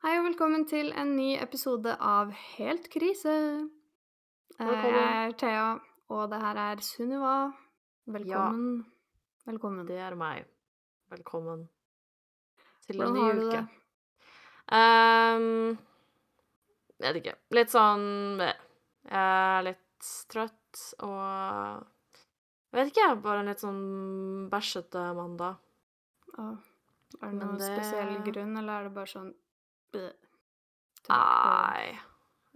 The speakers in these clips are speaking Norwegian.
Hei og velkommen til en ny episode av Helt krise. Eh, Velkommen. Jeg er Thea, og det her er Sunniva. Velkommen. Velkommen. Det er meg. Velkommen til Hvordan en ny har du det? det? jeg vet ikke. Litt sånn eh, Jeg er litt trøtt og Jeg vet ikke, bare en litt sånn bæsjete mandag. Ah. Er det noen det- spesiell grunn, eller er det bare sånn? Nei.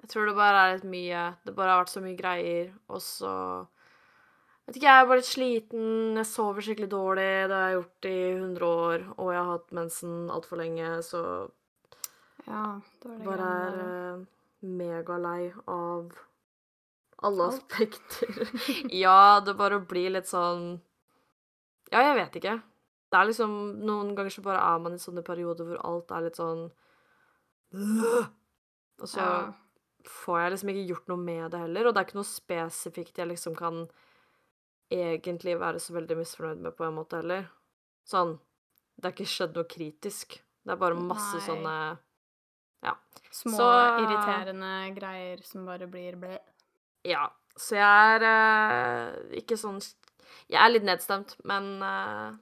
Jeg tror det bare er litt mye. Det bare har vært så mye greier, og så Vet ikke, jeg er bare litt sliten. Jeg sover skikkelig dårlig. Det har jeg gjort i 100 år, og jeg har hatt mensen altfor lenge, så Ja, er bare er eh, megalei av alle Alt. aspekter. ja, det bare blir litt sånn Ja, jeg vet ikke. Det er liksom Noen ganger så bare er man i sånne perioder hvor alt er litt sånn Og så Ja. får jeg liksom ikke gjort noe med det heller, og det er ikke noe spesifikt jeg liksom kan egentlig være så veldig misfornøyd med på en måte heller. Sånn Det er ikke skjedd noe kritisk. Det er bare masse Nei. sånne Ja. Små, Så- irriterende greier som bare blir ble. Ja, så jeg er eh, ikke sånn Jeg er litt nedstemt, men eh,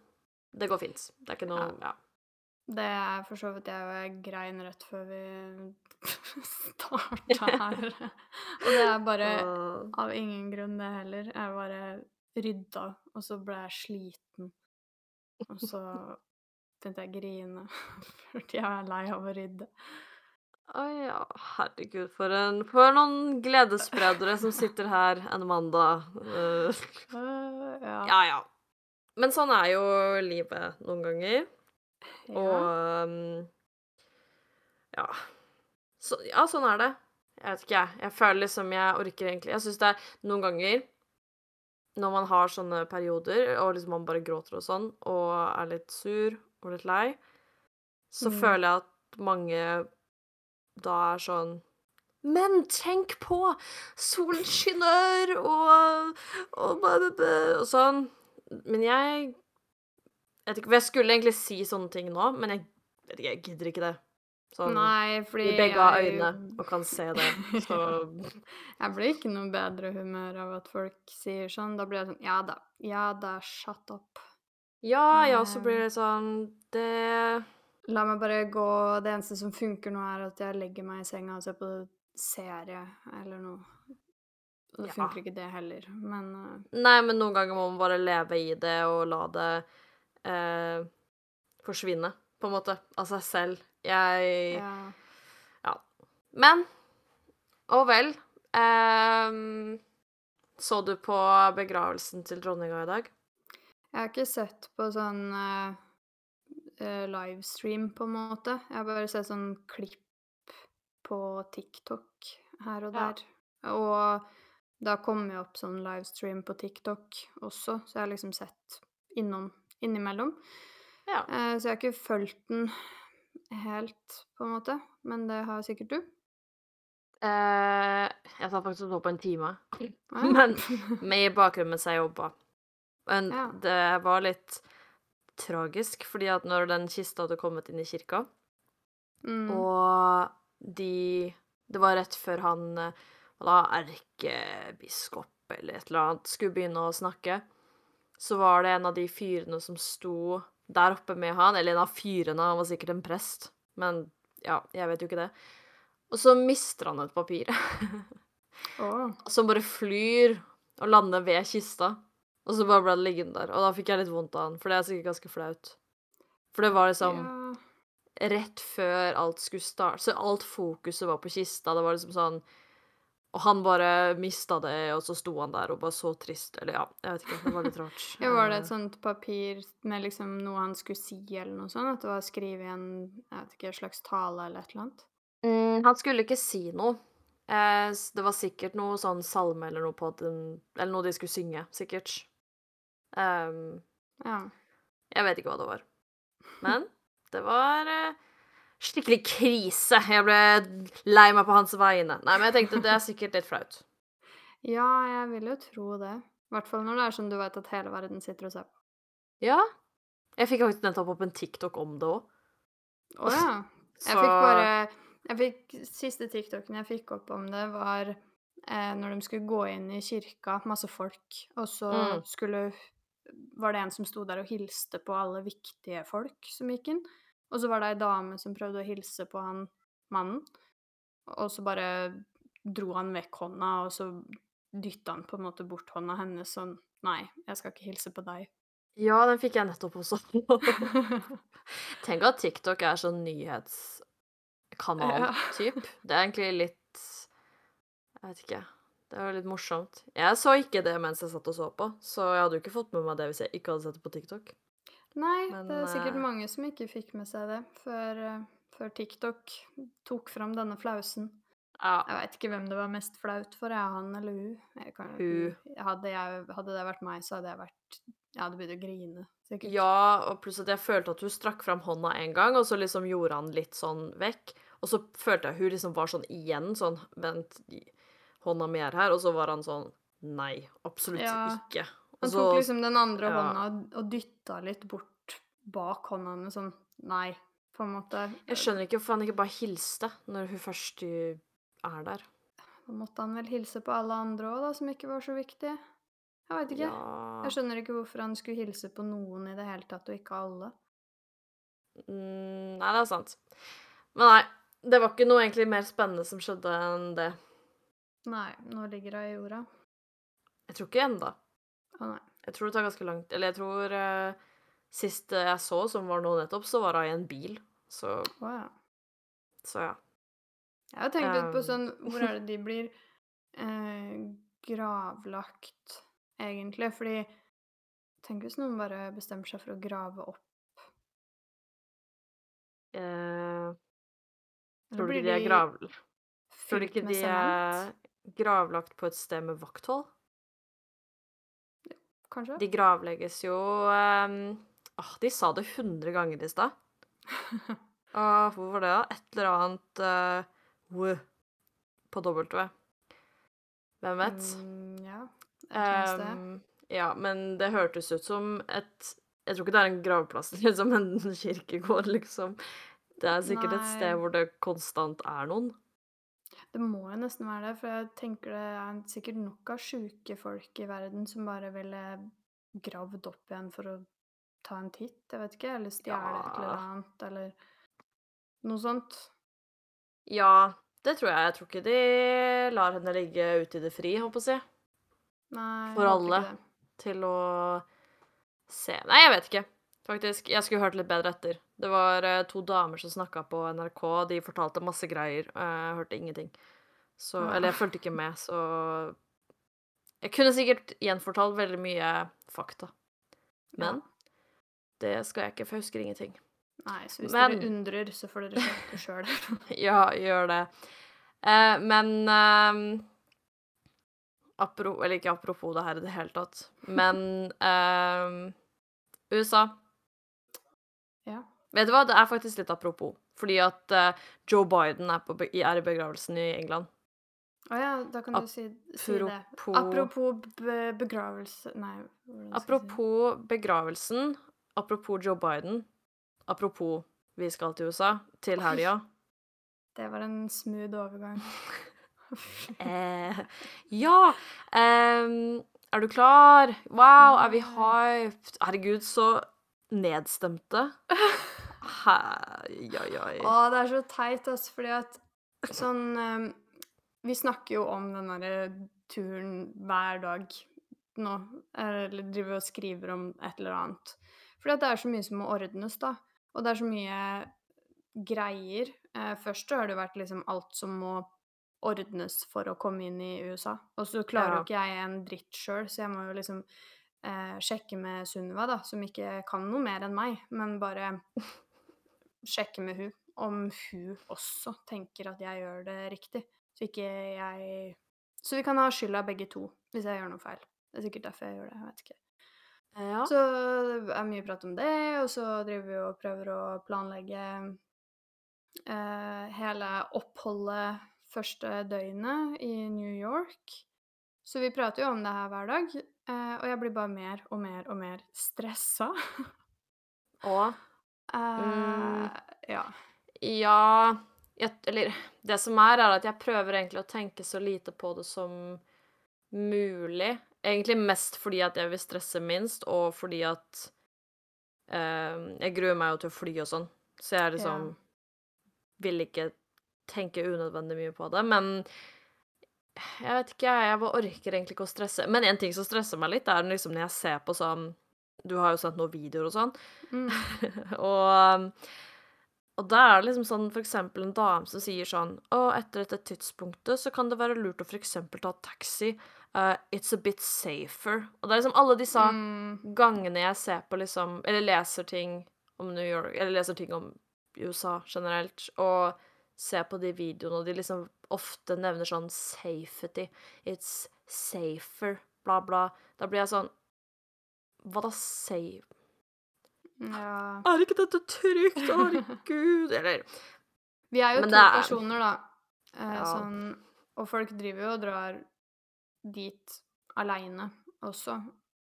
det går fint. Det er ikke noe Ja. Det er for så vidt jeg og jeg grein rett før vi starta her. Og det er bare av ingen grunn, det heller. Jeg bare rydda, og så ble jeg sliten. Og så begynte jeg å grine fordi jeg er lei av å rydde. Å ja, herregud, for en For noen gledesspredere som sitter her en mandag. Uh, ja. ja, ja. Men sånn er jo livet noen ganger. Ja. Og um, ja. Så, ja, sånn er det. Jeg vet ikke, jeg. Jeg føler liksom jeg orker egentlig Jeg syns det er noen ganger når man har sånne perioder, og liksom man bare gråter og sånn, og er litt sur og litt lei, så Mm. føler jeg at mange da er sånn men tenk på! Solen skinner, og, og, og, og sånn. Men jeg jeg ikke, Jeg skulle egentlig si sånne ting nå, men jeg ikke, jeg gidder ikke det. Sånn, Nei, fordi I begge har øyne og kan se det, så Jeg blir ikke noe bedre humør av at folk sier sånn. Da blir jeg sånn Ja da. Ja da, shut up. Ja, ja, så blir det sånn Det La meg bare gå Det eneste som funker nå, er at jeg legger meg i senga og ser på serie eller noe. Og det Ja. funker ikke det heller, men eh, Nei, men noen ganger må man bare leve i det og la det eh, forsvinne, på en måte, av seg selv. Jeg ja. Men Å vel. Eh, så du på begravelsen til dronninga i dag? Jeg har ikke sett på sånn eh, eh, livestream, på en måte. Jeg har bare sett sånn klipp på TikTok her og Ja. der. Og da kom jo opp sånn livestream på TikTok også, så jeg har liksom sett innom innimellom. Ja. Eh, så jeg har ikke fulgt den helt, på en måte. Men det har sikkert du. Uh, jeg satt faktisk og så på en time. Ja. Men med bakgrunnen mens jeg jobba. Men Ja. det var litt tragisk, fordi at når den kista hadde kommet inn i kirka, mm. og de Det var rett før han eh, da, erkebiskop eller et eller annet skulle begynne å snakke, så var det en av de fyrene som sto der oppe med han, eller en av fyrene, han var sikkert en prest, men ja, jeg vet jo ikke det. Og så mister han et papir. oh. som bare flyr og lander ved kista. Og så bare ble det liggende der. Og da fikk jeg litt vondt av han, for det er sikkert ganske flaut. For det var liksom yeah. rett før alt skulle starte, så alt fokuset var på kista. Det var liksom sånn Og han bare mista det, og så sto han der og bare så trist. Eller ja, jeg vet ikke. Det var litt rart. Ja, var det Eh, et sånt papir med liksom noe han skulle si, eller noe sånt? At det var skrevet i en jeg vet ikke, slags tale eller et eller annet? Mm, han skulle ikke si noe. Eh, det var sikkert noe sånn salme eller noe på den Eller noe de skulle synge, sikkert. Um, Ja. Jeg vet ikke hva det var. Men det var eh, skikkelig krise. Jeg ble lei meg på hans vegne. Nei, men jeg tenkte det er sikkert litt flaut. ja, jeg vil jo tro det. I hvert fall når det er sånn du vet at hele verden sitter og ser på. Ja. Jeg fikk faktisk nettopp opp en TikTok om det òg. Å ja. Jeg fikk bare jeg fikk Siste TikToken jeg fikk opp om det, var eh, når de skulle gå inn i kirka, masse folk, og så Mm. skulle var det en som sto der og hilste på alle viktige folk som gikk inn. Og så var det ei dame som prøvde å hilse på han mannen, og så bare dro han vekk hånda, og så dytta han på en måte bort hånda hennes sånn Nei, jeg skal ikke hilse på deg. Ja, den fikk jeg nettopp også. Tenk at TikTok er sånn nyhetskanal, Ja. typ. Det er egentlig litt Jeg vet ikke. Det er jo litt morsomt. Jeg så ikke det mens jeg satt og så på, så jeg hadde jo ikke fått med meg det hvis jeg ikke hadde sett det på TikTok. Nei, Men, det er sikkert eh, mange som ikke fikk med seg det før, eh, før TikTok tok fram denne flausen. Ja. Jeg veit ikke hvem det var mest flaut for, jeg, han eller hun. Jeg kan, Hun. Hadde, jeg, hadde det vært meg, så hadde jeg vært Jeg hadde begynt å grine, sikkert. Ja, og pluss at jeg følte at hun strakk fram hånda en gang, og så liksom gjorde han litt sånn vekk. Og så følte jeg hun liksom var sånn igjen, sånn Vent, hånda mi er her. Og så var han sånn Nei, absolutt Ja. ikke. Han så tok liksom den andre ja. hånda og, dytta litt bort bak hånda hennes, sånn Nei, på en måte. Jeg skjønner ikke hvorfor han ikke bare hilste når hun først er der. Da måtte han vel hilse på alle andre òg, da, som ikke var så viktige. Jeg veit ikke. Ja. Jeg skjønner ikke hvorfor han skulle hilse på noen i det hele tatt, og ikke alle. Mm, nei, det er sant. Men nei, det var ikke noe egentlig mer spennende som skjedde enn det. Nei, nå ligger hun i jorda. Jeg tror ikke enda. Å nei. Jeg tror det tar ganske langt Eller jeg tror uh, Sist jeg så, som var nå nettopp, så var hun i en bil. Så, Å ja. så ja. Jeg har tenkt litt på Um. sånn Hvor er det de blir eh, gravlagt, egentlig? Fordi Tenk hvis noen bare bestemmer seg for å grave opp. Eh, tror du ikke de er grav... Tror du ikke de er gravlagt på et sted med vakthold? Kanskje? De gravlegges jo um, åh, De sa det 100 ganger i stad. Åh, hvor var det, da? Et eller annet uh, w på W. Hvem vet? Mm, ja. Um, ja, men det hørtes ut som et Jeg tror ikke det er en gravplass, liksom en kirkegård, liksom. Det er sikkert et sted hvor det konstant er noen. Det må jo nesten være det, for jeg tenker det er sikkert nok av sjuke folk i verden som bare ville gravd opp igjen for å ta en titt, jeg vet ikke, eller stjele et eller Ja. annet, eller noe sånt. Ja, det tror jeg. Jeg tror ikke de lar henne ligge ute i det fri, holdt på å si. Nei, jeg For håper alle. Til å se Nei, jeg vet ikke, faktisk. Jeg skulle hørt litt bedre etter. Det var uh, to damer som snakka på NRK. De fortalte masse greier. Jeg hørte ingenting. Så Ja. Eller jeg fulgte ikke med, så Jeg kunne sikkert gjenfortalt veldig mye fakta. Men det skal jeg ikke, for jeg husker ingenting. Nei, så hvis Men- dere undrer, så får dere sjekke sjøl. Ja, gjør det. Eh, men eh, apro, Eller ikke apropos det her i det hele tatt, men eh, USA ja. Vet du hva, det er faktisk litt apropos. Fordi at uh, Joe Biden er, på, er i begravelsen i England. Å ja, da kan du si, si det. Apropos- be begravelse Nei, Apropos si? Begravelsen, apropos Joe Biden, apropos vi skal til USA til helga. Det var en smooth overgang. Eh, ja! Um, er du klar? Wow, er vi hyped? Herregud, så nedstemte. Hei, oi, oi. Å, det er så teit, ass, fordi at sånn um, Vi snakker jo om den derre turen hver dag nå, eller driver og skriver om et eller annet. Fordi at det er så mye som må ordnes, da. Og det er så mye greier. Eh, først har det vært liksom alt som må ordnes for å komme inn i USA. Og så klarer Ja. jo ikke jeg en dritt sjøl, så jeg må jo liksom eh, sjekke med Sunniva, da, som ikke kan noe mer enn meg, men bare sjekke med hun om hun også tenker at jeg gjør det riktig. Så ikke jeg Så vi kan ha skylda begge to hvis jeg gjør noe feil. Det er sikkert derfor jeg gjør det. Jeg vet ikke. Ja. Så det er mye prat om det, og så driver vi og prøver å planlegge eh, hele oppholdet første døgnet i New York. Så vi prater jo om det her hver dag, eh, og jeg blir bare mer og mer og mer stressa. Og Uh, Mm. Ja. Ja jeg, Eller det som er, er at jeg prøver egentlig å tenke så lite på det som mulig. Egentlig mest fordi at jeg vil stresse minst, og fordi at uh, Jeg gruer meg jo til å fly og sånn, så jeg liksom Ja. vil ikke tenke unødvendig mye på det. Men jeg vet ikke, jeg, orker egentlig ikke å stresse. Men en ting som stresser meg litt, er liksom når jeg ser på sånn Du har jo sendt noen videoer og sånn. Mm. og, og da er det liksom sånn for eksempel en dame som sier sånn Å, etter dette tidspunktet så kan det være lurt å for eksempel ta taxi. Uh, it's a bit safer. Og det er liksom alle disse Mm. gangene jeg ser på liksom Eller leser ting om New York, eller leser ting om USA generelt, og ser på de videoene, og de liksom ofte nevner sånn safety. It's safer, bla, bla. Da blir jeg sånn Hva da, safe Ja. Er ikke dette trygt? Herregud. Eller Vi er jo Men to er- personer, da. Eh, Ja. sånn, og folk driver jo og drar dit aleine også.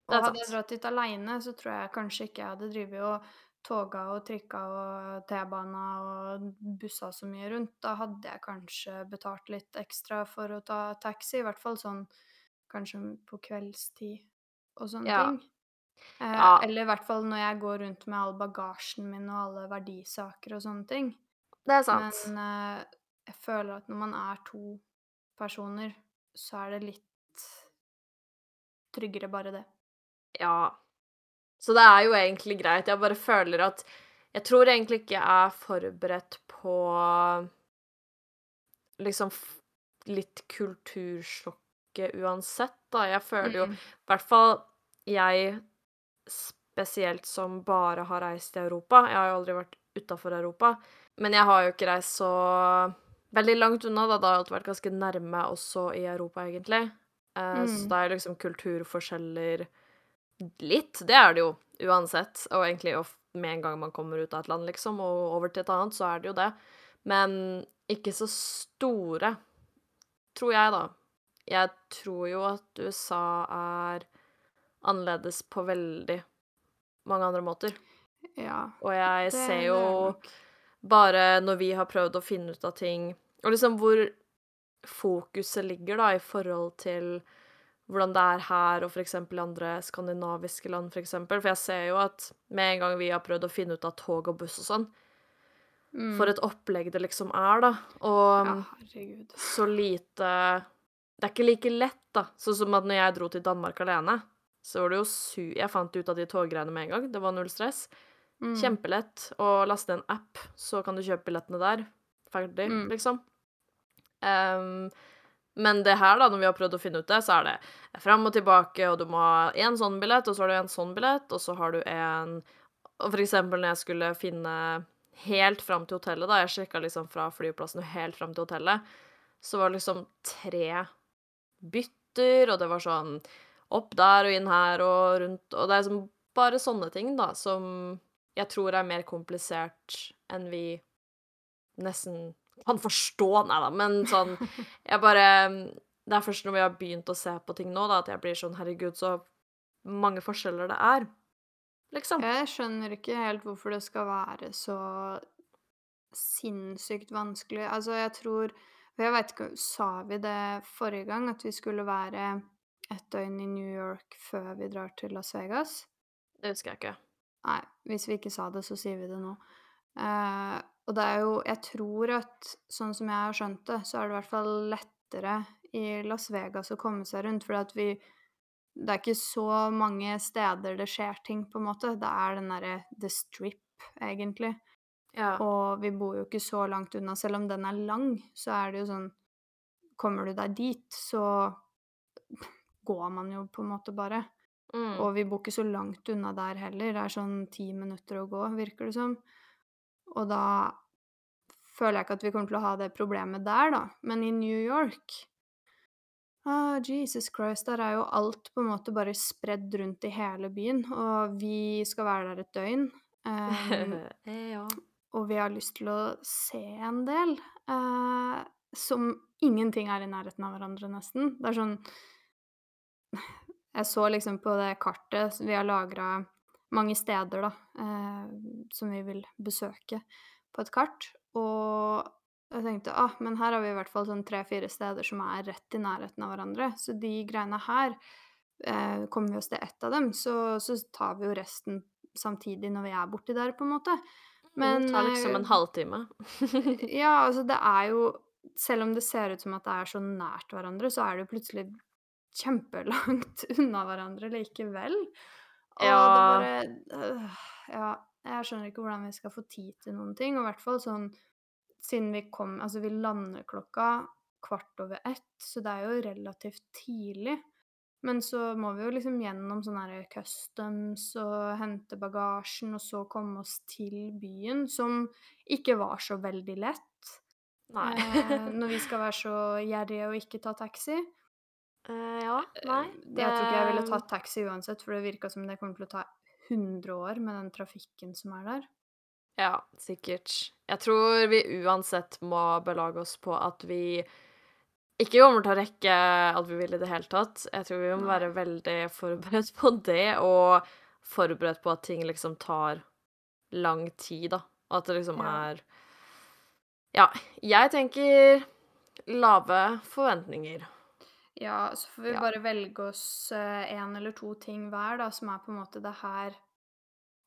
Og hadde jeg dratt dit aleine, så tror jeg kanskje ikke jeg hadde drevet og toga og trikka og T-bana og bussa så mye rundt. Da hadde jeg kanskje betalt litt ekstra for å ta taxi, i hvert fall sånn kanskje på kveldstid og sånne Ja. ting. Eh, Ja. Eller i hvert fall når jeg går rundt med all bagasjen min og alle verdisaker og sånne ting. Det er sant. Men eh, jeg føler at når man er to personer, så er det litt tryggere bare det. Ja. Så det er jo egentlig greit. Jeg bare føler at Jeg tror egentlig ikke jeg er forberedt på liksom litt kultursjokket uansett, da. Jeg føler jo Mm. I hvert fall jeg spesielt som bare har reist i Europa. Jeg har jo aldri vært utafor Europa. Men jeg har jo ikke reist så veldig langt unna, da. Det har alltid vært ganske nærme også i Europa, egentlig. Så Mm. det er liksom kulturforskjeller litt. Det er det jo uansett. Og egentlig med en gang man kommer ut av et land, liksom, og over til et annet, så er det jo det. Men ikke så store, tror jeg, da. Jeg tror jo at USA er annerledes på veldig mange andre måter. Ja, Og jeg det, ser er jo bare når vi har prøvd å finne ut av ting Og liksom hvor fokuset ligger, da, i forhold til hvordan det er her og eksempel i andre skandinaviske land, for eksempel. For jeg ser jo at med en gang vi har prøvd å finne ut av tog og buss og sånn, Mm. for et opplegg det liksom er, da. Og Ja, herregud. så lite Det er ikke like lett, da. Sånn som at når jeg dro til Danmark alene, så var det jo su... Jeg fant ut av de toggreiene med en gang. Det var null stress. Mm. Kjempelett å laste en app, så kan du kjøpe billettene der. Ferdig, Mm. liksom. Ehm, men det her, da, når vi har prøvd å finne ut det, så er det fram og tilbake, og du må ha én sånn billett, og så har du en sånn billett, og så har du en Og for eksempel når jeg skulle finne helt fram til hotellet, da, jeg sjekka liksom fra flyplassen og helt fram til hotellet, så var det liksom tre bytter, og det var sånn opp der og inn her og rundt, og det er liksom bare sånne ting, da, som jeg tror er mer komplisert enn vi nesten kan forstå. Nei da, men sånn Jeg bare Det er først når vi har begynt å se på ting nå, da, at jeg blir sånn Herregud, så mange forskjeller det er. Liksom. Jeg skjønner ikke helt hvorfor det skal være så sinnssykt vanskelig. Altså, jeg tror for Jeg veit ikke Sa vi det forrige gang, at vi skulle være et døgn i New York før vi drar til Las Vegas? Det husker jeg ikke. Nei, hvis vi ikke sa det, så sier vi det nå. Eh, og det er jo Jeg tror at sånn som jeg har skjønt det, så er det i hvert fall lettere i Las Vegas å komme seg rundt, fordi at vi Det er ikke så mange steder det skjer ting, på en måte. Det er den derre The Strip, egentlig. Ja. Og vi bor jo ikke så langt unna. Selv om den er lang, så er det jo sånn Kommer du deg dit, så går man jo på en måte bare. Mm. Og vi bor ikke så langt unna der heller. Det er sånn ti minutter å gå, virker det som. Og da føler jeg ikke at vi kommer til å ha det problemet der, da. Men i New York ah, Jesus Christ, der er jo alt på en måte bare spredd rundt i hele byen. Og vi skal være der et døgn. Um, ja. og vi har lyst til å se en del uh, som ingenting er i nærheten av hverandre, nesten. Det er sånn Jeg så liksom på det kartet Vi har lagra mange steder, da, eh, som vi vil besøke. på et kart, og jeg tenkte ah, men her har vi i hvert fall sånn tre-fire steder som er rett i nærheten av hverandre, så de greiene her eh, kommer vi oss til ett av dem, så, så tar vi jo resten samtidig når vi er borti der, på en måte. Men Det tar liksom en eh, halvtime. ja, altså det er jo Selv om det ser ut som at det er så nært hverandre, så er det jo plutselig kjempelangt unna hverandre likevel. Og Ja. det bare øh, Ja, jeg skjønner ikke hvordan vi skal få tid til noen ting, og i hvert fall sånn siden vi kom Altså, vi lander klokka kvart over ett, så det er jo relativt tidlig. Men så må vi jo liksom gjennom sånne her customs og hente bagasjen, og så komme oss til byen, som ikke var så veldig lett. Nei. Eh, når vi skal være så gjerrige og ikke ta taxi. Eh, ja. Nei. Jeg tror ikke jeg ville det- tatt taxi uansett, for det virka som det kommer til å ta 100 år med den trafikken som er der. Ja, sikkert. Jeg tror vi uansett må belage oss på at vi ikke kommer til å rekke alt vi vil i det hele tatt. Jeg tror vi må være veldig forberedt på det, og forberedt på at ting liksom tar lang tid, da. At det liksom er Ja, jeg tenker lave forventninger. Ja, så får vi Ja. bare velge oss én eller to ting hver, da, som er på en måte det her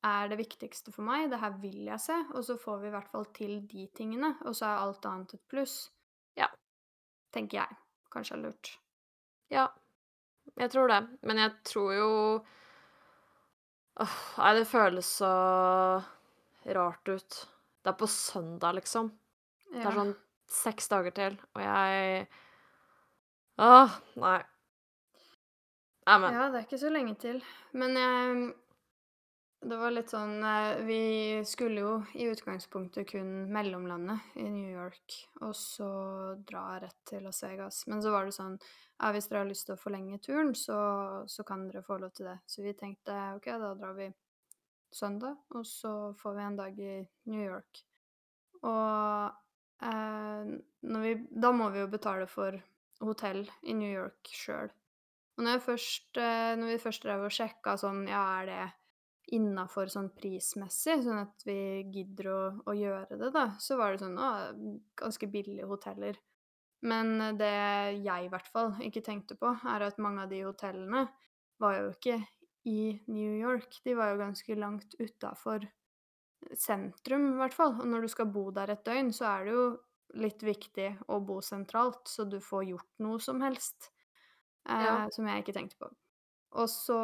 er det viktigste for meg, det her vil jeg se, og så får vi i hvert fall til de tingene, og så er alt annet et pluss. Ja. Tenker jeg. Kanskje er lurt. Ja, jeg tror det. Men jeg tror jo Åh, Nei, det føles så rart ut. Det er på søndag, liksom. Det er sånn seks dager til, og jeg Åh, nei. Amen. Ja, det er ikke så lenge til. Men jeg Det var litt sånn eh, Vi skulle jo i utgangspunktet kun mellomlande i New York, og så dra rett til Las Vegas. Men så var det sånn Ja, hvis dere har lyst til å forlenge turen, så, så kan dere få lov til det. Så vi tenkte OK, da drar vi søndag, og så får vi en dag i New York. Og eh, vi Da må vi jo betale for hotell i New York sjøl. Og når, først, eh, når vi først drev og sjekka sånn, ja, er det innafor sånn prismessig, sånn at vi gidder å, å gjøre det, da, så var det sånn å, ganske billige hoteller. Men det jeg i hvert fall ikke tenkte på, er at mange av de hotellene var jo ikke i New York. De var jo ganske langt utafor sentrum, i hvert fall. Og når du skal bo der et døgn, så er det jo litt viktig å bo sentralt, så du får gjort noe som helst. Eh, Ja. Som jeg ikke tenkte på. Og så,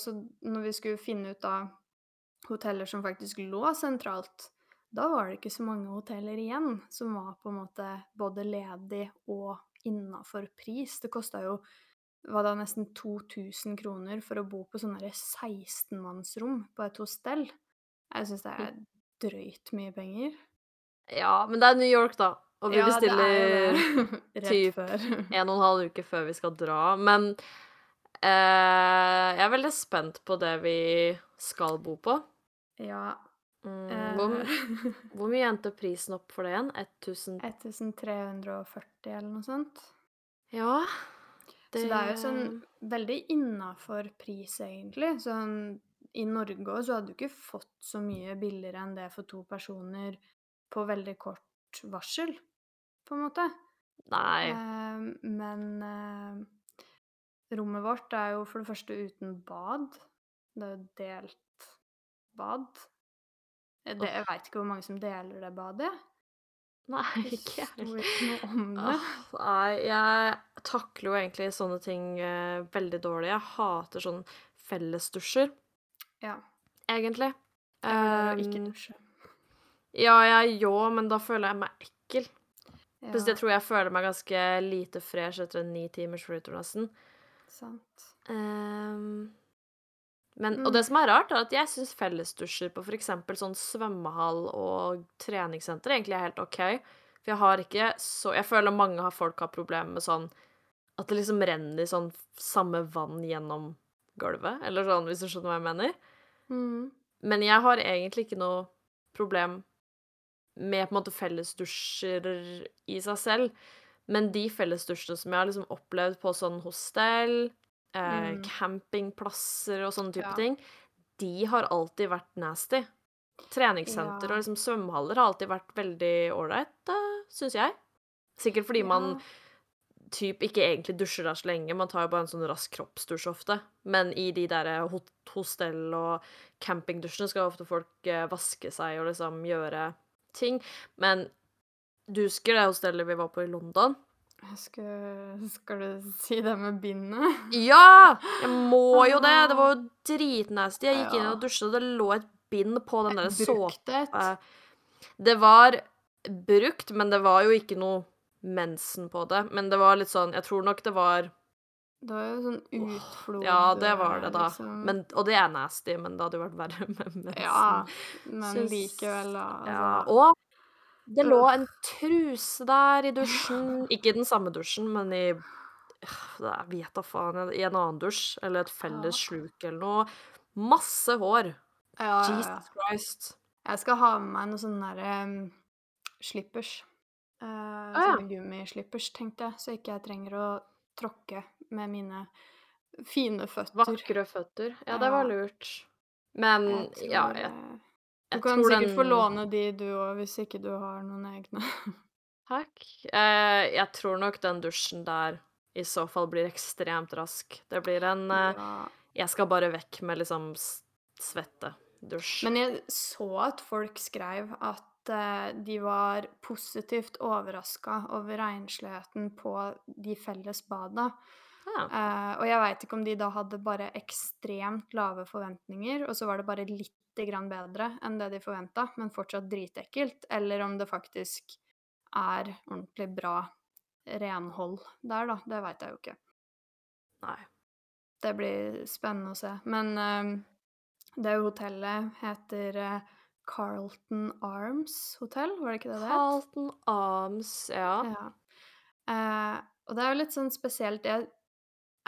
så når vi skulle finne ut av hoteller som faktisk lå sentralt, da var det ikke så mange hoteller igjen som var på en måte både ledig og innafor pris. Det kosta jo var da nesten 2000 kroner for å bo på sånne 16-mannsrom på et hostell. Jeg syns det er drøyt mye penger. Ja, men det er New York, da. Og vi Ja, er bestiller det. Typ en og en halv uke før vi skal dra. Men eh, jeg er veldig spent på det vi skal bo på. Ja. Mm, hvor, Eh, hvor mye endte prisen opp for det igjen? 1340 eller noe sånt. Ja. Så det er jo sånn veldig innafor pris, egentlig. Sånn i Norge òg så hadde du ikke fått så mye billigere enn det for to personer på veldig kort varsel, på en måte. Nei. Eh, men eh, rommet vårt er jo for det første uten bad. Det er jo delt bad. Eh, Det, jeg veit ikke hvor mange som deler det badet. Nei, ikke jeg. Nei, jeg takler jo egentlig sånne ting uh, veldig dårlig. Jeg hater sånn fellesdusjer, Ja. egentlig. Jeg vil å ikke Um, dusje. ja, jeg jo, men da føler jeg meg ekkel. Ja, jeg tror jeg føler meg ganske lite fresh etter en ni timers flytur, nesten. sant. Um, men, og Mm. det som er rart, er at jeg syns fellesdusjer på f.eks. sånn svømmehall og treningssenter egentlig er helt OK. For jeg har ikke så Jeg føler mange har folk har problemer med sånn At det liksom renner sånn samme vann gjennom gulvet, eller sånn, hvis du skjønner hva jeg mener. Mm. Men jeg har egentlig ikke noe problem med på en måte fellesdusjer i seg selv. Men de fellesdusjene som jeg har liksom opplevd på sånn hostell, eh, Mm. campingplasser og sånne type Ja. ting, de har alltid vært nasty. Treningssenter Ja. og liksom svømmehaller har alltid vært veldig ålreit, syns jeg. Sikkert fordi man typ ikke egentlig dusjer der så lenge, man tar jo bare en sånn rask kroppsdusj ofte. Men i de der eh, hostell- og campingdusjene skal ofte folk eh, vaske seg og liksom gjøre ting. Men du husker det hostellet vi var på i London? Skal, skal du si det med bindet? Ja! Jeg må jo det! Det var jo dritnasty. Jeg gikk inn og dusja, og det lå et bind på den der såpa. Det var brukt, men det var jo ikke noe mensen på det. Men det var litt sånn Jeg tror nok det var Det var jo sånn utflod Ja, det var det, da. liksom. Men, og det er nasty, men det hadde jo vært verre med mensen. Ja, men Syns- likevel, da. Ja, Altså, og det lå en truse der i dusjen. Ikke i den samme dusjen, men i Jeg vet da faen. I en annen dusj. Eller et felles Ja. sluk eller noe. Masse hår. ja, ja, ja. Jesus Christ. Jeg skal ha med meg noen sånne der, um, slippers. Eh, ja. Sånne gummislippers, tenkte jeg, så ikke jeg trenger å tråkke med mine fine føtter. Vakre føtter. Ja, det var lurt. Men Jeg tror, ja, jeg, eh, Du kan sikkert den få låne de, du òg, hvis ikke du har noen egne. Takk. Eh, jeg tror nok den dusjen der i så fall blir ekstremt rask. Det blir en eh. Jeg skal bare vekk med liksom s- svette-dusj. Men jeg så at folk skrev at eh, de var positivt overraska over rensligheten på de felles bada. Eh, og jeg veit ikke om de da hadde bare ekstremt lave forventninger, og så var det bare lite grann bedre enn det de forventa, men fortsatt dritekkelt, eller om det faktisk er ordentlig bra renhold der, da. Det veit jeg jo ikke. Nei. Det blir spennende å se. Men uh, det hotellet heter uh, Carlton Arms Hotel, var det ikke det det het? Carlton Arms, ja. Ja. Og det er jo litt sånn spesielt Jeg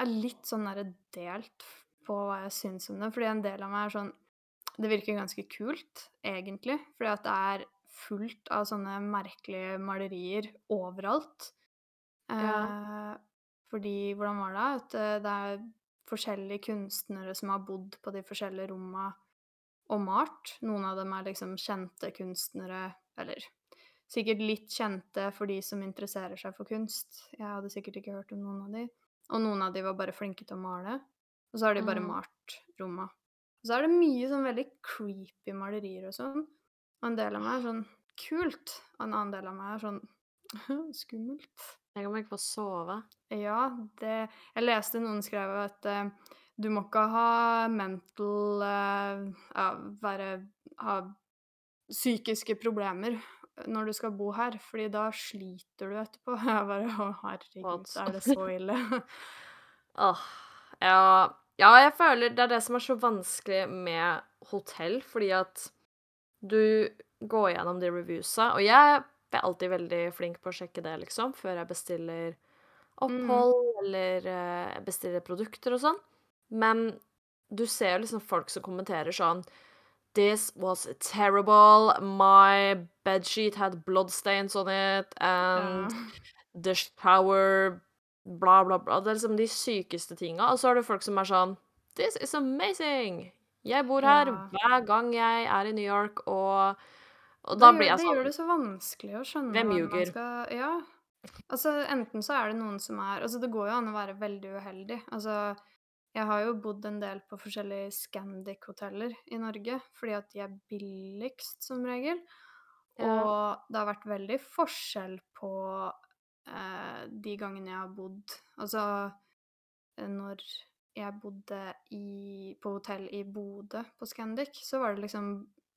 er litt sånn derre delt på hva jeg syns om det, fordi en del av meg er sånn Det virker ganske kult, egentlig, fordi at det er fullt av sånne merkelige malerier overalt. Eh, Fordi Hvordan var det? At eh, det er forskjellige kunstnere som har bodd på de forskjellige romma og malt. Noen av dem er liksom kjente kunstnere, eller sikkert litt kjente for de som interesserer seg for kunst. Jeg hadde sikkert ikke hørt om noen av de. Og noen av de var bare flinke til å male. Og så har de bare Mm. malt romma. Og så er det mye sånn veldig creepy malerier og sånn. Og en del av meg er sånn kult, og en annen del av meg er sånn skummelt. Jeg kommer ikke få sove. Ja, det Jeg leste noen skrev at uh, du må ikke ha mental uh, Ja, være Ha psykiske problemer når du skal bo her, fordi da sliter du etterpå. Jeg bare Å, herregud, er det så ille? Åh, ja Ja, jeg føler det er det som er så vanskelig med hotell, fordi at du går gjennom de reviewsa, og jeg er alltid veldig flink på å sjekke det, liksom, før jeg bestiller opphold eller uh, bestiller produkter og sånn. Men du ser jo liksom folk som kommenterer sånn This was terrible. My bedsheet had bloodstains on it, and Ja. the shower Bla, bla, bla. Det er liksom de sykeste tinga. Og så er det folk som er sånn This is amazing! Jeg bor her Ja. hver gang jeg er i New York, og, og da gjør- blir jeg sånn Det gjør det så vanskelig å skjønne Hvem ljuger? Skal, ja. Altså, enten så er det noen som er Altså, det går jo an å være veldig uheldig. Altså, jeg har jo bodd en del på forskjellige Scandic-hoteller i Norge, fordi at de er billigst som regel. Ja. Og det har vært veldig forskjell på eh, de gangene jeg har bodd Altså eh, når jeg bodde i, på hotell i Bodø på Scandic, så var det liksom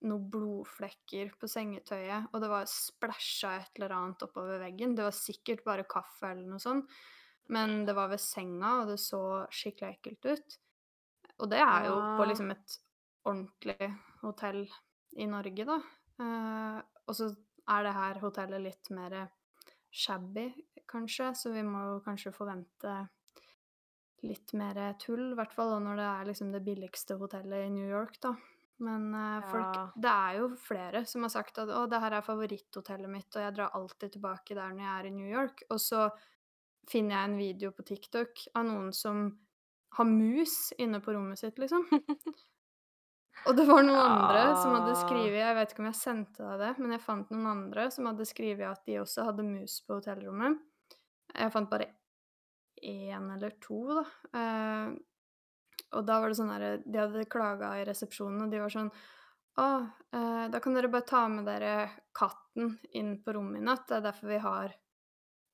noen blodflekker på sengetøyet, og det var splæsja et eller annet oppover veggen. Det var sikkert bare kaffe eller noe sånt, men det var ved senga, og det så skikkelig ekkelt ut. Og det er jo på liksom et ordentlig hotell i Norge, da. Uh, og så er det her hotellet litt mer shabby, kanskje, så vi må jo kanskje forvente litt mer tull, i hvert fall når det er liksom det billigste hotellet i New York, da. Men uh, folk Ja. Det er jo flere som har sagt at 'Å, det her er favoritthotellet mitt, og jeg drar alltid tilbake der når jeg er i New York'. Og så finner jeg en video på TikTok av noen som har mus inne på rommet sitt, liksom. Og det var noen andre som hadde skrevet Jeg vet ikke om jeg sendte deg det, men jeg fant noen andre som hadde skrevet at de også hadde mus på hotellrommet. Jeg fant bare én eller to, da. Eh, og da var det sånn herre De hadde klaga i resepsjonen, og de var sånn Å, eh, da kan dere bare ta med dere katten inn på rommet i natt. Det er derfor vi har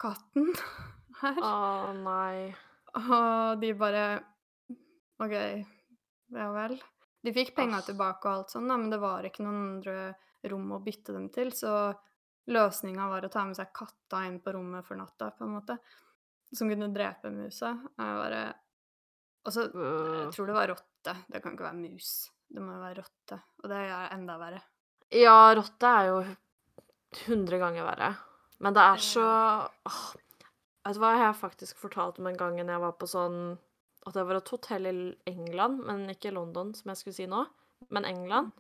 katten her. Å nei. Og de bare OK, ja vel. De fikk penga tilbake og alt sånn, men det var ikke noen andre rom å bytte dem til, så løsninga var å ta med seg katta inn på rommet for natta, på en måte, som kunne drepe musa. Jeg bare Og så Jeg tror det var rotte. Det kan ikke være mus. Det må jo være rotte, og det er enda verre. Ja, rotte er jo 100 ganger verre. Men det er så åh, Vet du hva jeg har faktisk fortalt om en gang jeg var på sånn At det var et hotell i England, men ikke London, som jeg skulle si nå, men England.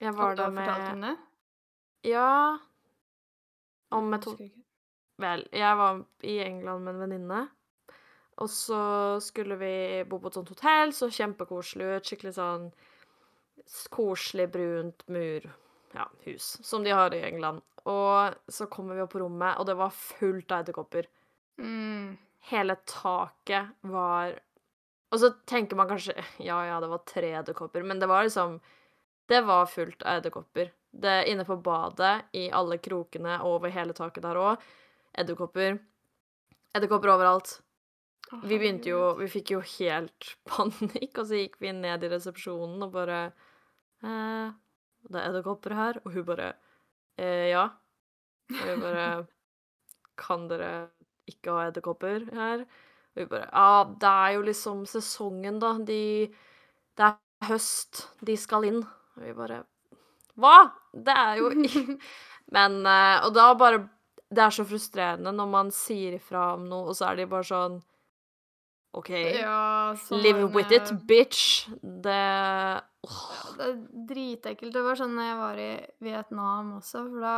Jeg var der du fortalt om det? Ja Om et Jeg ho- husker ikke. Vel, jeg var i England med en venninne. Og så skulle vi bo på et sånt hotell, så kjempekoselig ut. Skikkelig sånn koselig, brunt mur... Ja, hus. Som de har i England. Og så kommer vi opp på rommet, og det var fullt av edderkopper. Mm. Hele taket var Og så tenker man kanskje Ja, ja, det var tre edderkopper, men det var liksom Det var fullt av edderkopper. Det Inne på badet, i alle krokene over hele taket der òg. Edderkopper. Edderkopper overalt. Oh, Vi begynte jo. Vi fikk jo helt panikk, og så gikk vi ned i resepsjonen og bare eh, Det er edderkopper her. Og hun bare eh, Ja. Og vi bare Kan dere ikke ha edderkopper her? Og vi bare Ja, det er jo liksom sesongen, da. De Det er høst. De skal inn. Og vi bare Hva?! Det er jo Men eh, Og da bare Det er så frustrerende når man sier ifra om noe, og så er de bare sånn OK, Ja, sånn live with it, eh, bitch. Det oh. Det er dritekkelt. Det var sånn da jeg var i Vietnam også, for da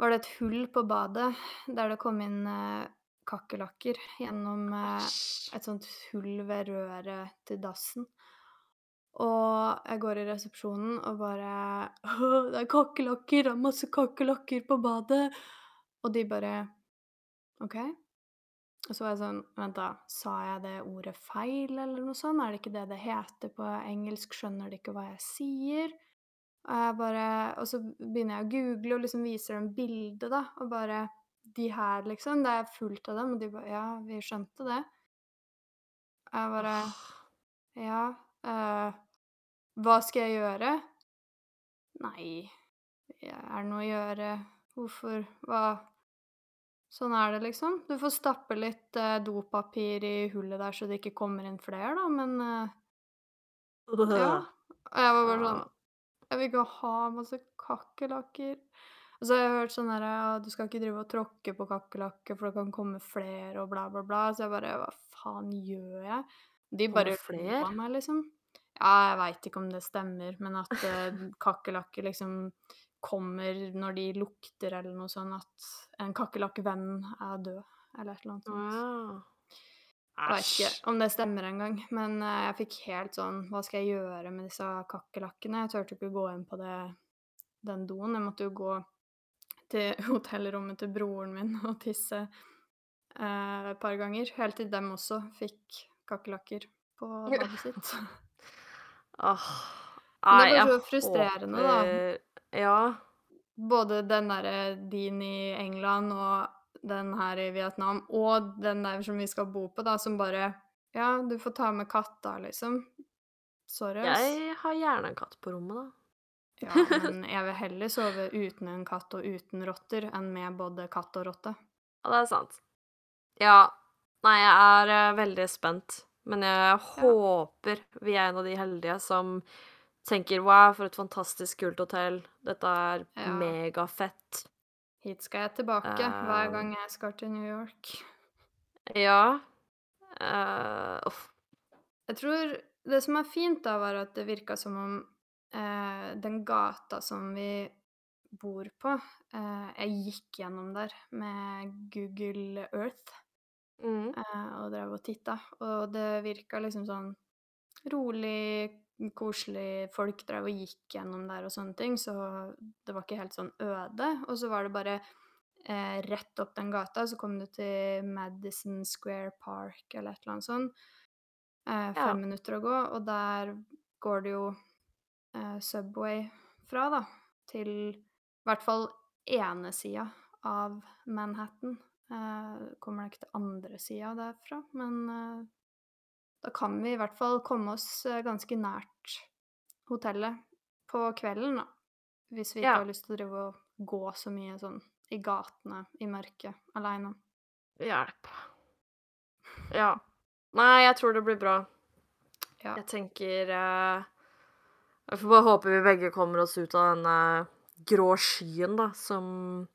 var det et hull på badet der det kom inn eh, kakerlakker gjennom eh, et sånt hull ved røret til dassen. Og jeg går i resepsjonen og bare Det er kakerlakker! Det er masse kakerlakker på badet! Og de bare OK. Og så var jeg sånn Vent, da. Sa jeg det ordet feil, eller noe sånt? Er det ikke det det heter på engelsk? Skjønner de ikke hva jeg sier? Og jeg bare Og så begynner jeg å google og liksom viser dem bildet, da, og bare De her, liksom. Det er fullt av dem. Og de bare Ja, vi skjønte det. Og jeg bare Ja, eh, hva skal jeg gjøre? Nei, er det noe å gjøre? Hvorfor? Hva? Sånn er det, liksom. Du får stappe litt eh, dopapir i hullet der så det ikke kommer inn flere, da, men eh, ja. Og jeg var bare sånn Jeg vil ikke ha masse kakerlakker. Og så har jeg hørt sånn her ja, du skal ikke drive og tråkke på kakerlakker, for det kan komme flere, og bla, bla, bla. Så jeg bare Hva faen gjør jeg? De Kommer bare flere? av meg, liksom. Ja, jeg veit ikke om det stemmer, men at eh, kakerlakker liksom kommer når de lukter eller noe sånn, at en kakerlakkvenn er død, eller et eller annet sånt. Wow. Jeg vet ikke om det stemmer engang, men eh, jeg fikk helt sånn Hva skal jeg gjøre med disse kakerlakkene? Jeg turte ikke gå inn på det, den doen. Jeg måtte jo gå til hotellrommet til broren min og tisse eh, et par ganger. Helt til dem også fikk kakerlakker på badet sitt. Åh. Nei, det bare så frustrerende, da. Ja. Både den derre din i England og den her i Vietnam, og den der som vi skal bo på, da, som bare Ja, du får ta med katta, liksom. Sorry, ass. Jeg har gjerne en katt på rommet, da. Ja, men jeg vil heller sove uten en katt og uten rotter enn med både katt og rotte. Ja, det er sant. Ja. Nei, jeg er eh, veldig spent, men jeg håper vi er en av de heldige som tenker wow, for et fantastisk kult hotell. Dette er Ja. megafett. Hit skal jeg tilbake hver Um. gang jeg skal til New York. Ja. Uh. Jeg tror det som er fint, da, var at det virka som om uh, den gata som vi bor på eh, Jeg gikk gjennom der med Google Earth Mm. eh, og drev og titta, og det virka liksom sånn rolig, koselig folk drev og gikk gjennom der og sånne ting, så det var ikke helt sånn øde. Og så var det bare eh, rett opp den gata, så kom du til Madison Square Park eller et eller annet sånt. Eh, fem Ja. minutter å gå, og der går det jo eh, Subway fra, da, til i hvert fall ene sida av Manhattan. Eh, kommer det ikke til andre sida derfra, men eh, da kan vi i hvert fall komme oss eh, ganske nært hotellet på kvelden, da. Hvis vi ikke Ja. har lyst til å drive og gå så mye sånn i gatene i mørket aleine. Hjelp. Ja. Nei, jeg tror det blir bra. Ja. Jeg tenker eh, Jeg får bare håpe vi begge kommer oss ut av denne grå skyen, da, som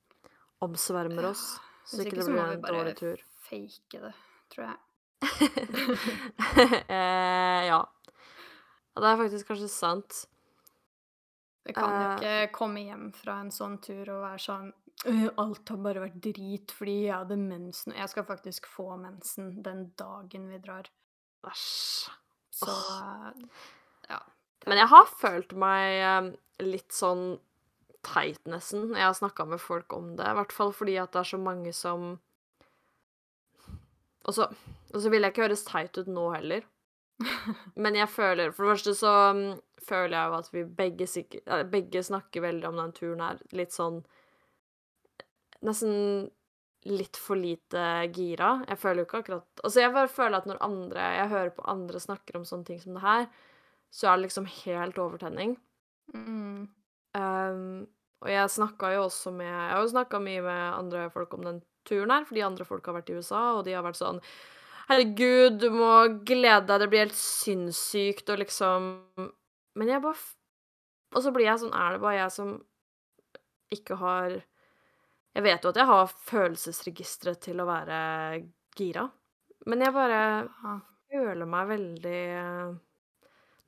omsvermer oss. Så ikke ikke det så må vi bare dårlig fake det, tror jeg. eh, ja. Det er faktisk kanskje sant. Det kan jo Eh. ikke komme hjem fra en sånn tur og være sånn «Øh, Alt har bare vært drit fordi jeg hadde mensen. Jeg skal faktisk få mensen den dagen vi drar. Æsj. Så eh, ja. Men jeg har følt meg eh, litt sånn teit, nesten. Jeg har snakka med folk om det, i hvert fall fordi at det er så mange som Og så, og så vil jeg ikke høres teit ut nå heller. Men jeg føler For det første så mm, føler jeg jo at vi begge, sikk- eh, begge snakker veldig om den turen her litt sånn Nesten litt for lite gira. Jeg føler jo ikke akkurat Altså, jeg bare føler at når andre Jeg hører på andre snakker om sånne ting som det her, så er det liksom helt overtenning. Mm. Um, og jeg snakka jo også med Jeg har jo snakka mye med andre folk om den turen her, fordi andre folk har vært i USA, og de har vært sånn Herregud, du må glede deg, det blir helt sinnssykt, og liksom Men jeg bare Og så blir jeg sånn Er det bare jeg som ikke har Jeg vet jo at jeg har følelsesregisteret til å være gira, men jeg bare føler meg veldig eh,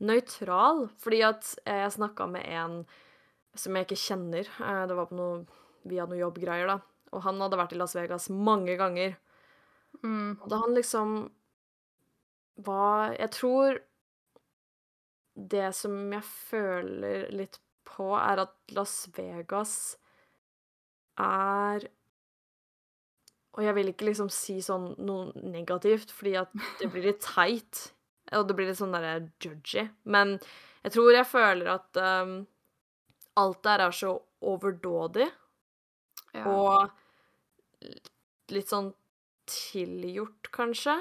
nøytral, fordi at jeg snakka med en som jeg ikke kjenner. eh, Det var på noe via noe jobbgreier, da. Og han hadde vært i Las Vegas mange ganger. Mm. Og da han liksom var Jeg tror det som jeg føler litt på, er at Las Vegas er Og jeg vil ikke liksom si sånn noe negativt, fordi at det blir litt teit. Og det blir litt sånn derre judgy. Men jeg tror jeg føler at um, alt der er så overdådig. Ja. Og litt sånn tilgjort, kanskje.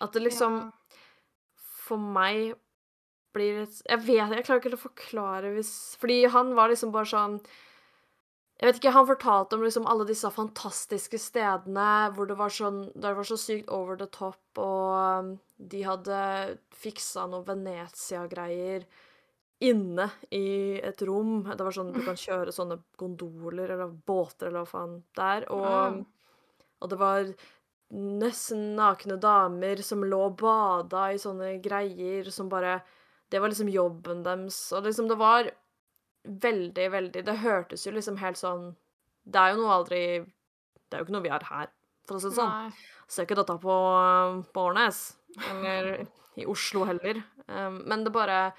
At det liksom Ja. For meg blir litt Jeg vet Jeg klarer ikke å forklare hvis Fordi han var liksom bare sånn Jeg vet ikke, han fortalte om liksom alle disse fantastiske stedene hvor det var sånn Det var så sykt over the top, og um, de hadde fiksa noe Venezia-greier inne i et rom. Det var sånn du kan kjøre sånne gondoler eller båter eller hva faen det er. Og, Ah. og det var nesten nakne damer som lå og bada i sånne greier som bare Det var liksom jobben deres. Og liksom, det var veldig, veldig Det hørtes jo liksom helt sånn Det er jo noe aldri Det er jo ikke noe vi har her, for å si det sånn. Ser ikke dette på, på Årnes, eller i Oslo heller. Um, men det bare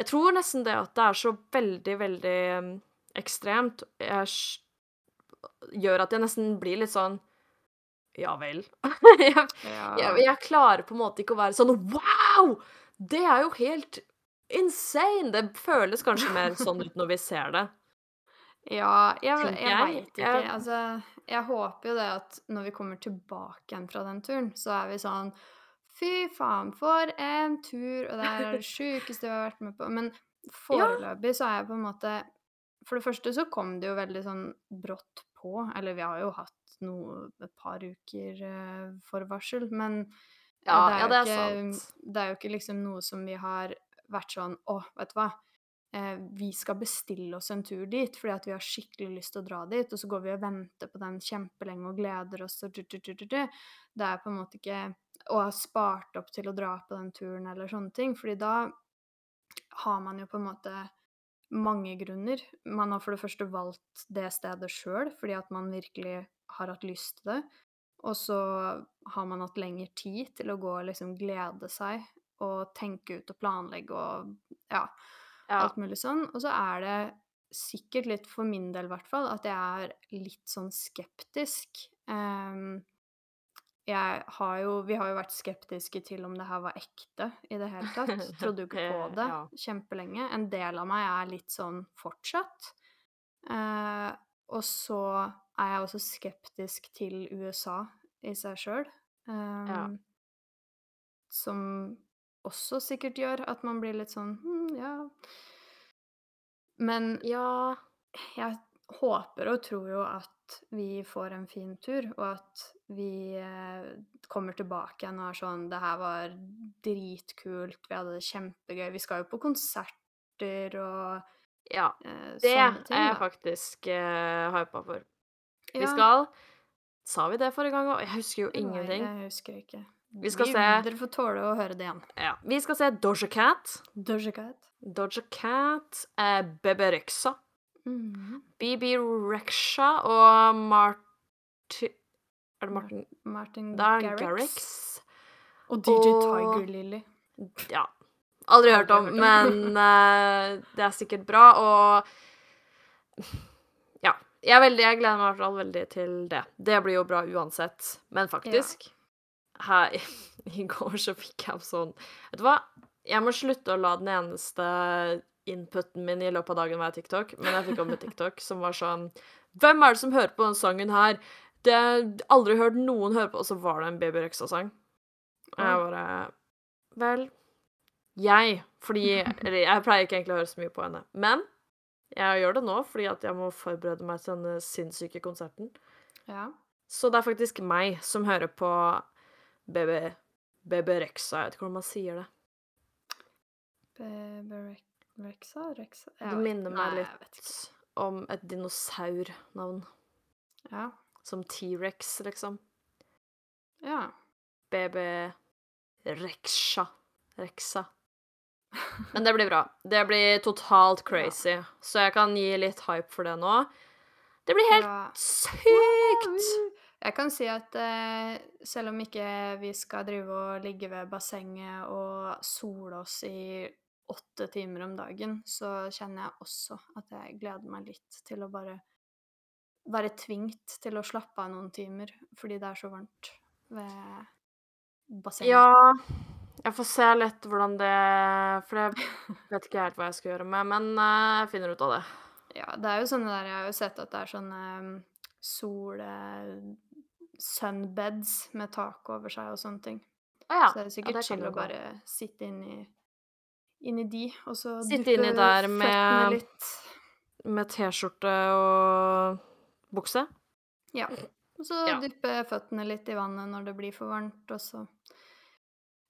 Jeg tror nesten det at det er så veldig, veldig um, ekstremt, jeg, gjør at jeg nesten blir litt sånn Ja vel. jeg, jeg, jeg klarer på en måte ikke å være sånn Wow! Det er jo helt insane! Det føles kanskje mer sånn ut når vi ser det. Ja, jeg jeg. veit ikke. Altså, jeg håper jo det at når vi kommer tilbake igjen fra den turen, så er vi sånn Fy faen, for en tur! Og det er det sjukeste vi har vært med på. Men foreløpig så er jeg på en måte For det første så kom det jo veldig sånn brått på. Eller vi har jo hatt noe, et par uker eh, forvarsel, men eh, Ja, det, er ja, det er ikke, sant. det er jo ikke liksom noe som vi har vært sånn Å, vet du hva. Eh, vi skal bestille oss en tur dit fordi at vi har skikkelig lyst til å dra dit, og så går vi og venter på den kjempelenge og gleder oss og du, du, du, du, du. Det er på en måte ikke å har spart opp til å dra på den turen eller sånne ting, fordi da har man jo på en måte mange grunner. Man har for det første valgt det stedet sjøl fordi at man virkelig har hatt lyst til det. Og så har man hatt lengre tid til å gå og liksom glede seg og tenke ut og planlegge og ja, Ja. alt mulig sånn. Og så er det sikkert litt, for min del i hvert fall, at jeg er litt sånn skeptisk. Jeg har jo Vi har jo vært skeptiske til om det her var ekte i det hele tatt. Trodde jo ikke på det Ja. kjempelenge. En del av meg er litt sånn fortsatt. Eh, og så er jeg også skeptisk til USA i seg sjøl. Ja. Som også sikkert gjør at man blir litt sånn hm, ja Men Ja. jeg håper og tror jo at vi får en fin tur, og at vi eh, kommer tilbake igjen og er sånn Det her var dritkult, vi hadde det kjempegøy. Vi skal jo på konserter og Ja. eh, Det sånne er jeg faktisk eh, hypa for. Vi skal Sa vi det forrige gang òg? Jeg husker jo Nei, ingenting. jeg husker ikke. Vi skal se- Dere får tåle å høre det igjen. Ja. Vi skal se Doja Cat. Doja Cat. Doja Cat, eh, Bebe Rexha, Mhm. BB Rexha og Martin Er det Martin Martin Garrix. Garrix. Og DJ Og- Tiger Lily. Ja. Aldri hørt Aldri om, hørt om. men uh, det er sikkert bra, og Ja. Jeg, veldig, jeg gleder meg i hvert fall veldig til det. Det blir jo bra uansett. Men faktisk her, I går så fikk jeg sånn Vet du hva? Jeg må slutte å la den eneste inputen min i løpet av dagen var TikTok, men jeg fikk opp med TikTok som var sånn Hvem er det som hører på den sangen her? Det har jeg aldri hørt noen høre på Og så var det en Baby Røksa-sang. Og jeg bare Vel, jeg Fordi Eller jeg pleier ikke egentlig å høre så mye på henne. Men jeg gjør det nå fordi at jeg må forberede meg til denne sinnssyke konserten. Ja. Så det er faktisk meg som hører på BB BB Rexa. Jeg vet ikke hvordan man sier det. Baby Rex- Rexa? Rexa? Det minner meg Nei, litt om et dinosaurnavn. Ja. Som T-rex, liksom. ja. BB Rexa. Rexa. Men det blir bra. Det blir totalt crazy. Så jeg kan gi litt hype for det nå. Det blir helt ja. sykt! Jeg kan si at eh, selv om ikke vi skal drive og ligge ved bassenget og sole oss i åtte timer om dagen, så kjenner jeg også at jeg gleder meg litt til å bare være tvingt til å slappe av noen timer fordi det er så varmt ved bassenget. Ja, jeg får se litt hvordan det For jeg vet ikke helt hva jeg skal gjøre med, men eh, jeg finner ut av det. Ja, det er jo sånne der Jeg har jo sett at det er sånne um, sol... Sunbeds med tak over seg og sånne ting. Ah, ja. Så det er ja, sikkert det chill å bare sitte inni inni de, og så Sitte inni der med-. Med T-skjorte og bukse. Ja. Og så Ja. dyppe føttene litt i vannet når det blir for varmt, og så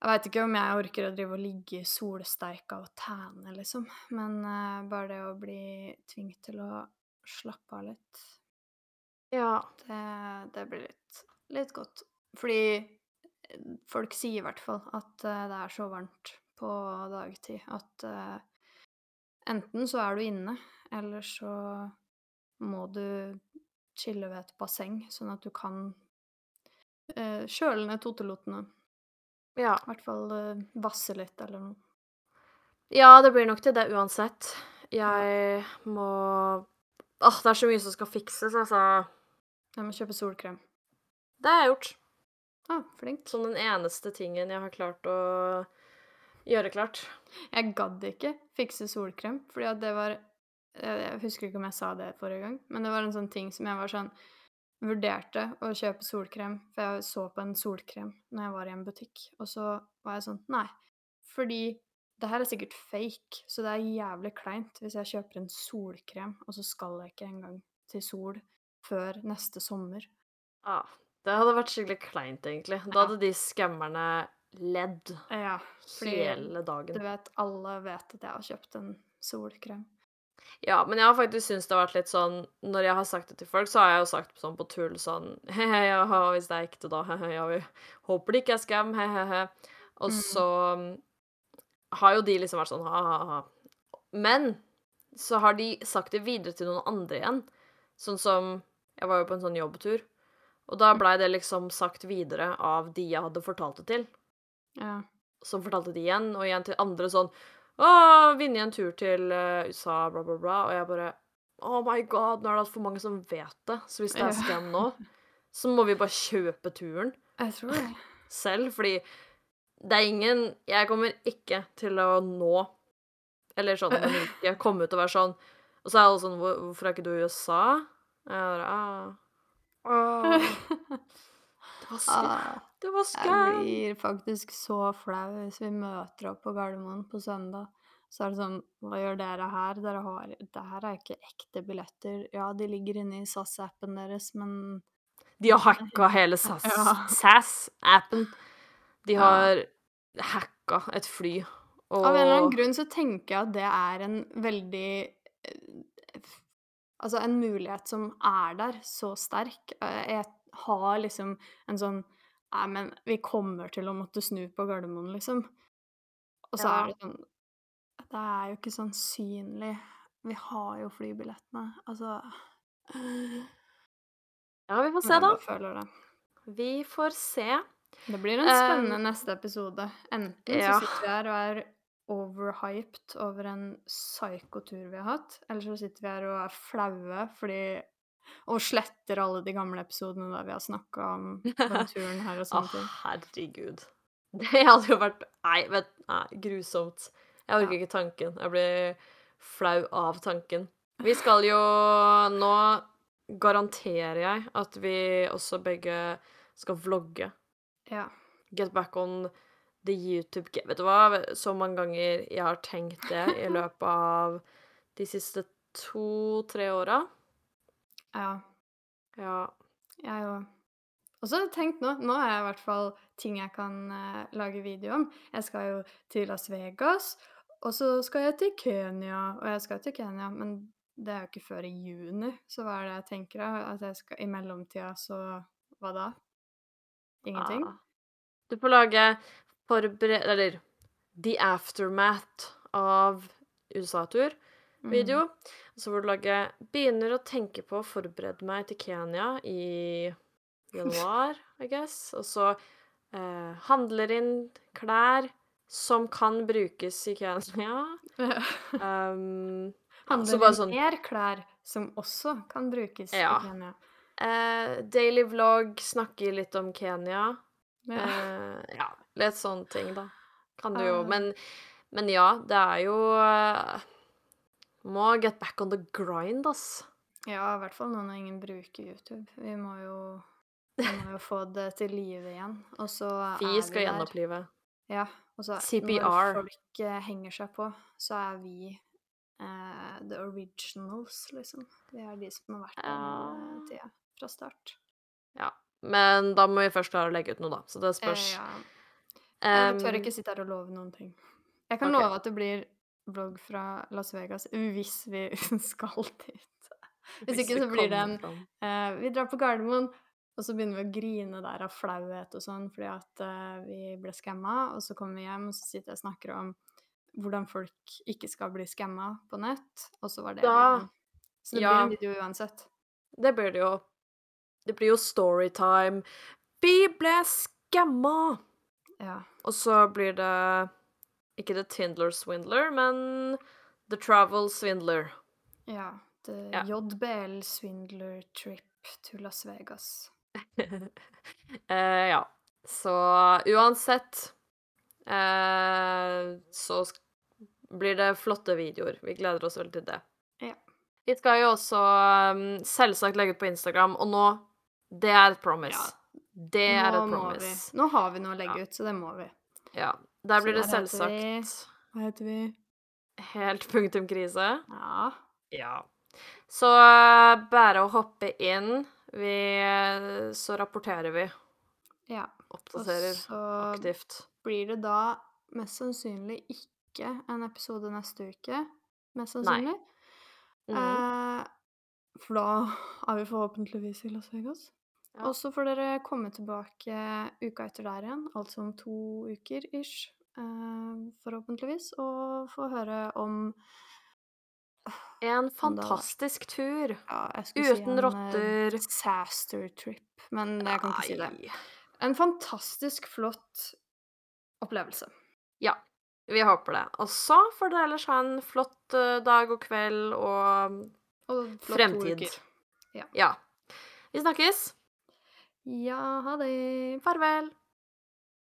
Jeg veit ikke om jeg orker å drive og ligge i solsteika og tæne, liksom, men uh, bare det å bli tvunget til å slappe av litt, Ja. det, det blir litt, litt godt. Fordi eh, folk sier i hvert fall at uh, det er så varmt på dagtid at uh, enten så er du inne, eller så må du chille ved et basseng, sånn at du kan uh, kjøle ned totelotene. ja. I hvert fall uh, vasse litt eller noe. Ja, det blir nok til det uansett. Jeg må Åh, det er så mye som skal fikses, altså. Jeg må kjøpe solkrem. Det har jeg gjort. Ah, flink. Som den eneste tingen jeg har klart å gjøre klart. Jeg gadd ikke fikse solkrem, fordi at det var Jeg husker ikke om jeg sa det forrige gang, men det var en sånn ting som jeg var sånn Vurderte å kjøpe solkrem, for jeg så på en solkrem når jeg var i en butikk, og så var jeg sånn Nei, fordi det her er sikkert fake, så det er jævlig kleint hvis jeg kjøper en solkrem, og så skal jeg ikke engang til sol før neste sommer. Ja, det hadde vært skikkelig kleint, egentlig. Da hadde de skammerne ledd Ja, hele du vet, alle vet at jeg har kjøpt en solkrem. Ja, men jeg har faktisk syntes det har vært litt sånn Når jeg har sagt det til folk, så har jeg jo sagt sånn på tull sånn He-he, ja, hvis det er ekte, da. He-he, ja, vi håper det ikke er skam. He-he-he. Og Mm. så mm, har jo de liksom vært sånn ha-ha-ha. Men så har de sagt det videre til noen andre igjen. Sånn som Jeg var jo på en sånn jobbtur, og da blei det liksom sagt videre av de jeg hadde fortalt det til. Ja. som fortalte det igjen, og igjen til andre sånn Å, vinne en tur til eh, USA, bla, bla, bla. Og jeg bare Oh my god, nå er det altfor mange som vet det. Så hvis det er scam nå, så må vi bare kjøpe turen Jeg tror det. selv, fordi det er ingen Jeg kommer ikke til å nå Eller sånn jeg kommer til komme ut og være sånn Og så er alle sånn «Hvor- Hvorfor er ikke du i USA? Jeg bare ah. Åh, Det var scam. Ah, Det var jeg blir faktisk så flau hvis vi møter opp på Gardermoen på søndag. Så er det sånn Hva gjør dere her? Dere har Det her er ikke ekte billetter. Ja, de ligger inne i SAS-appen deres, men De har hacka hele SAS- Ja. SAS-appen. De Ja. har hacka et fly. Og Av en eller annen grunn så tenker jeg at det er en veldig eh, Altså en mulighet som er der, så sterk. Eh, Jeg har liksom en sånn Nei, men vi kommer til å måtte snu på Gardermoen, liksom. Og så Ja. er det sånn Det er jo ikke sannsynlig. Vi har jo flybillettene. Altså Ja, vi får se, da. føler det. Vi får se. Det blir en Um, spennende neste episode. Enten ja. så sitter vi her og er overhyped over en psykotur vi har hatt, eller så sitter vi her og er flaue fordi Og sletter alle de gamle episodene der vi har snakka om den turen her og Å, sånne ting. herregud. Det hadde jo vært Nei, vet Nei, grusomt. Jeg orker Ja. ikke tanken. Jeg blir flau av tanken. Vi skal jo Nå garanterer jeg at vi også begge skal vlogge. Ja. Get back on the YouTube game. Vet du hva? Så mange ganger jeg har tenkt det i løpet av de siste to-tre åra. Ja. Ja. Jeg òg. Og så har jeg tenkt nå Nå er jeg i hvert fall ting jeg kan uh, lage video om. Jeg skal jo til Las Vegas, og så skal jeg til Kenya. Og jeg skal til Kenya, men det er jo ikke før i juni, så hva er det jeg tenker da? At jeg skal i mellomtida, så hva da? Ingenting? Ja. Du får lage forbered... Eller The Aftermath av USA-tur-video. Mm. Så hvor du lager Begynner å tenke på å forberede meg til Kenya i januar, I guess. Og så eh, handler inn klær som kan brukes i Kenya. Um, Handler inn sånn- mer klær som også kan brukes Ja. i Kenya? eh, daily vlog, snakke litt om Kenya. Ja. Eh, ja, litt sånne ting, da. Kan du jo. Ah. Men, men ja, det er jo eh, Må get back on the grind, ass. Ja, i hvert fall nå når ingen bruker YouTube. Vi må jo, vi må jo få det til live igjen. Og så Vi er skal der. gjenopplive. Ja, og så CPR. når folk eh, henger seg på, så er vi eh, the originals, liksom. Vi er de som har vært der Ja. tida, fra start. Ja. Men da må vi først klare å legge ut noe, da. Så det Eh, spørs. ja. Jeg tør ikke sitte her og love noen ting. Jeg kan okay. love at det blir vlogg fra Las Vegas hvis vi skal dit. Hvis ikke så blir det en. Eh, vi drar på Gardermoen, og så begynner vi å grine der av flauhet og sånn fordi at uh, vi ble skamma. Og så kommer vi hjem, og så sitter jeg og snakker om hvordan folk ikke skal bli skamma på nett. Og så var det Da- Så det ja. blir en video uansett. Det blir det jo. Det blir jo storytime. Vi ble skamma! Ja. Og så blir det ikke The Tindler Swindler, men The Travel Swindler. ja. The Ja. JBL Swindler Trip to Las Vegas. uh, ja. Så uansett uh, så blir det flotte videoer. Vi gleder oss veldig til det. Ja. Vi skal jo også um, selvsagt legge ut på Instagram, og nå Det er et promise. Det er Nå et promise. vi. Nå har vi noe å legge ut, så det må vi. Ja. Der blir det selvsagt Hva heter vi? helt punktum krise. Ja. Ja. Så eh, bare å hoppe inn. Vi eh, Så rapporterer vi. ja. Oppdaterer så aktivt. blir det da mest sannsynlig ikke en episode neste uke. Mest Nei. sannsynlig. Mhm. Eh, for da er vi forhåpentligvis i Las Vegas. Ja. Og så får dere komme tilbake uka etter der igjen, altså om to uker ish, eh, forhåpentligvis, og få høre om En fantastisk tur. ja, Uten si en rotter. eh, disaster trip, men jeg kan ikke si det. En fantastisk flott opplevelse. Ja, vi håper det. Og så får dere ellers ha en flott eh, dag og kveld og Og fremtid. Ja. Ja. Vi snakkes. Ja, ha det. Farvel.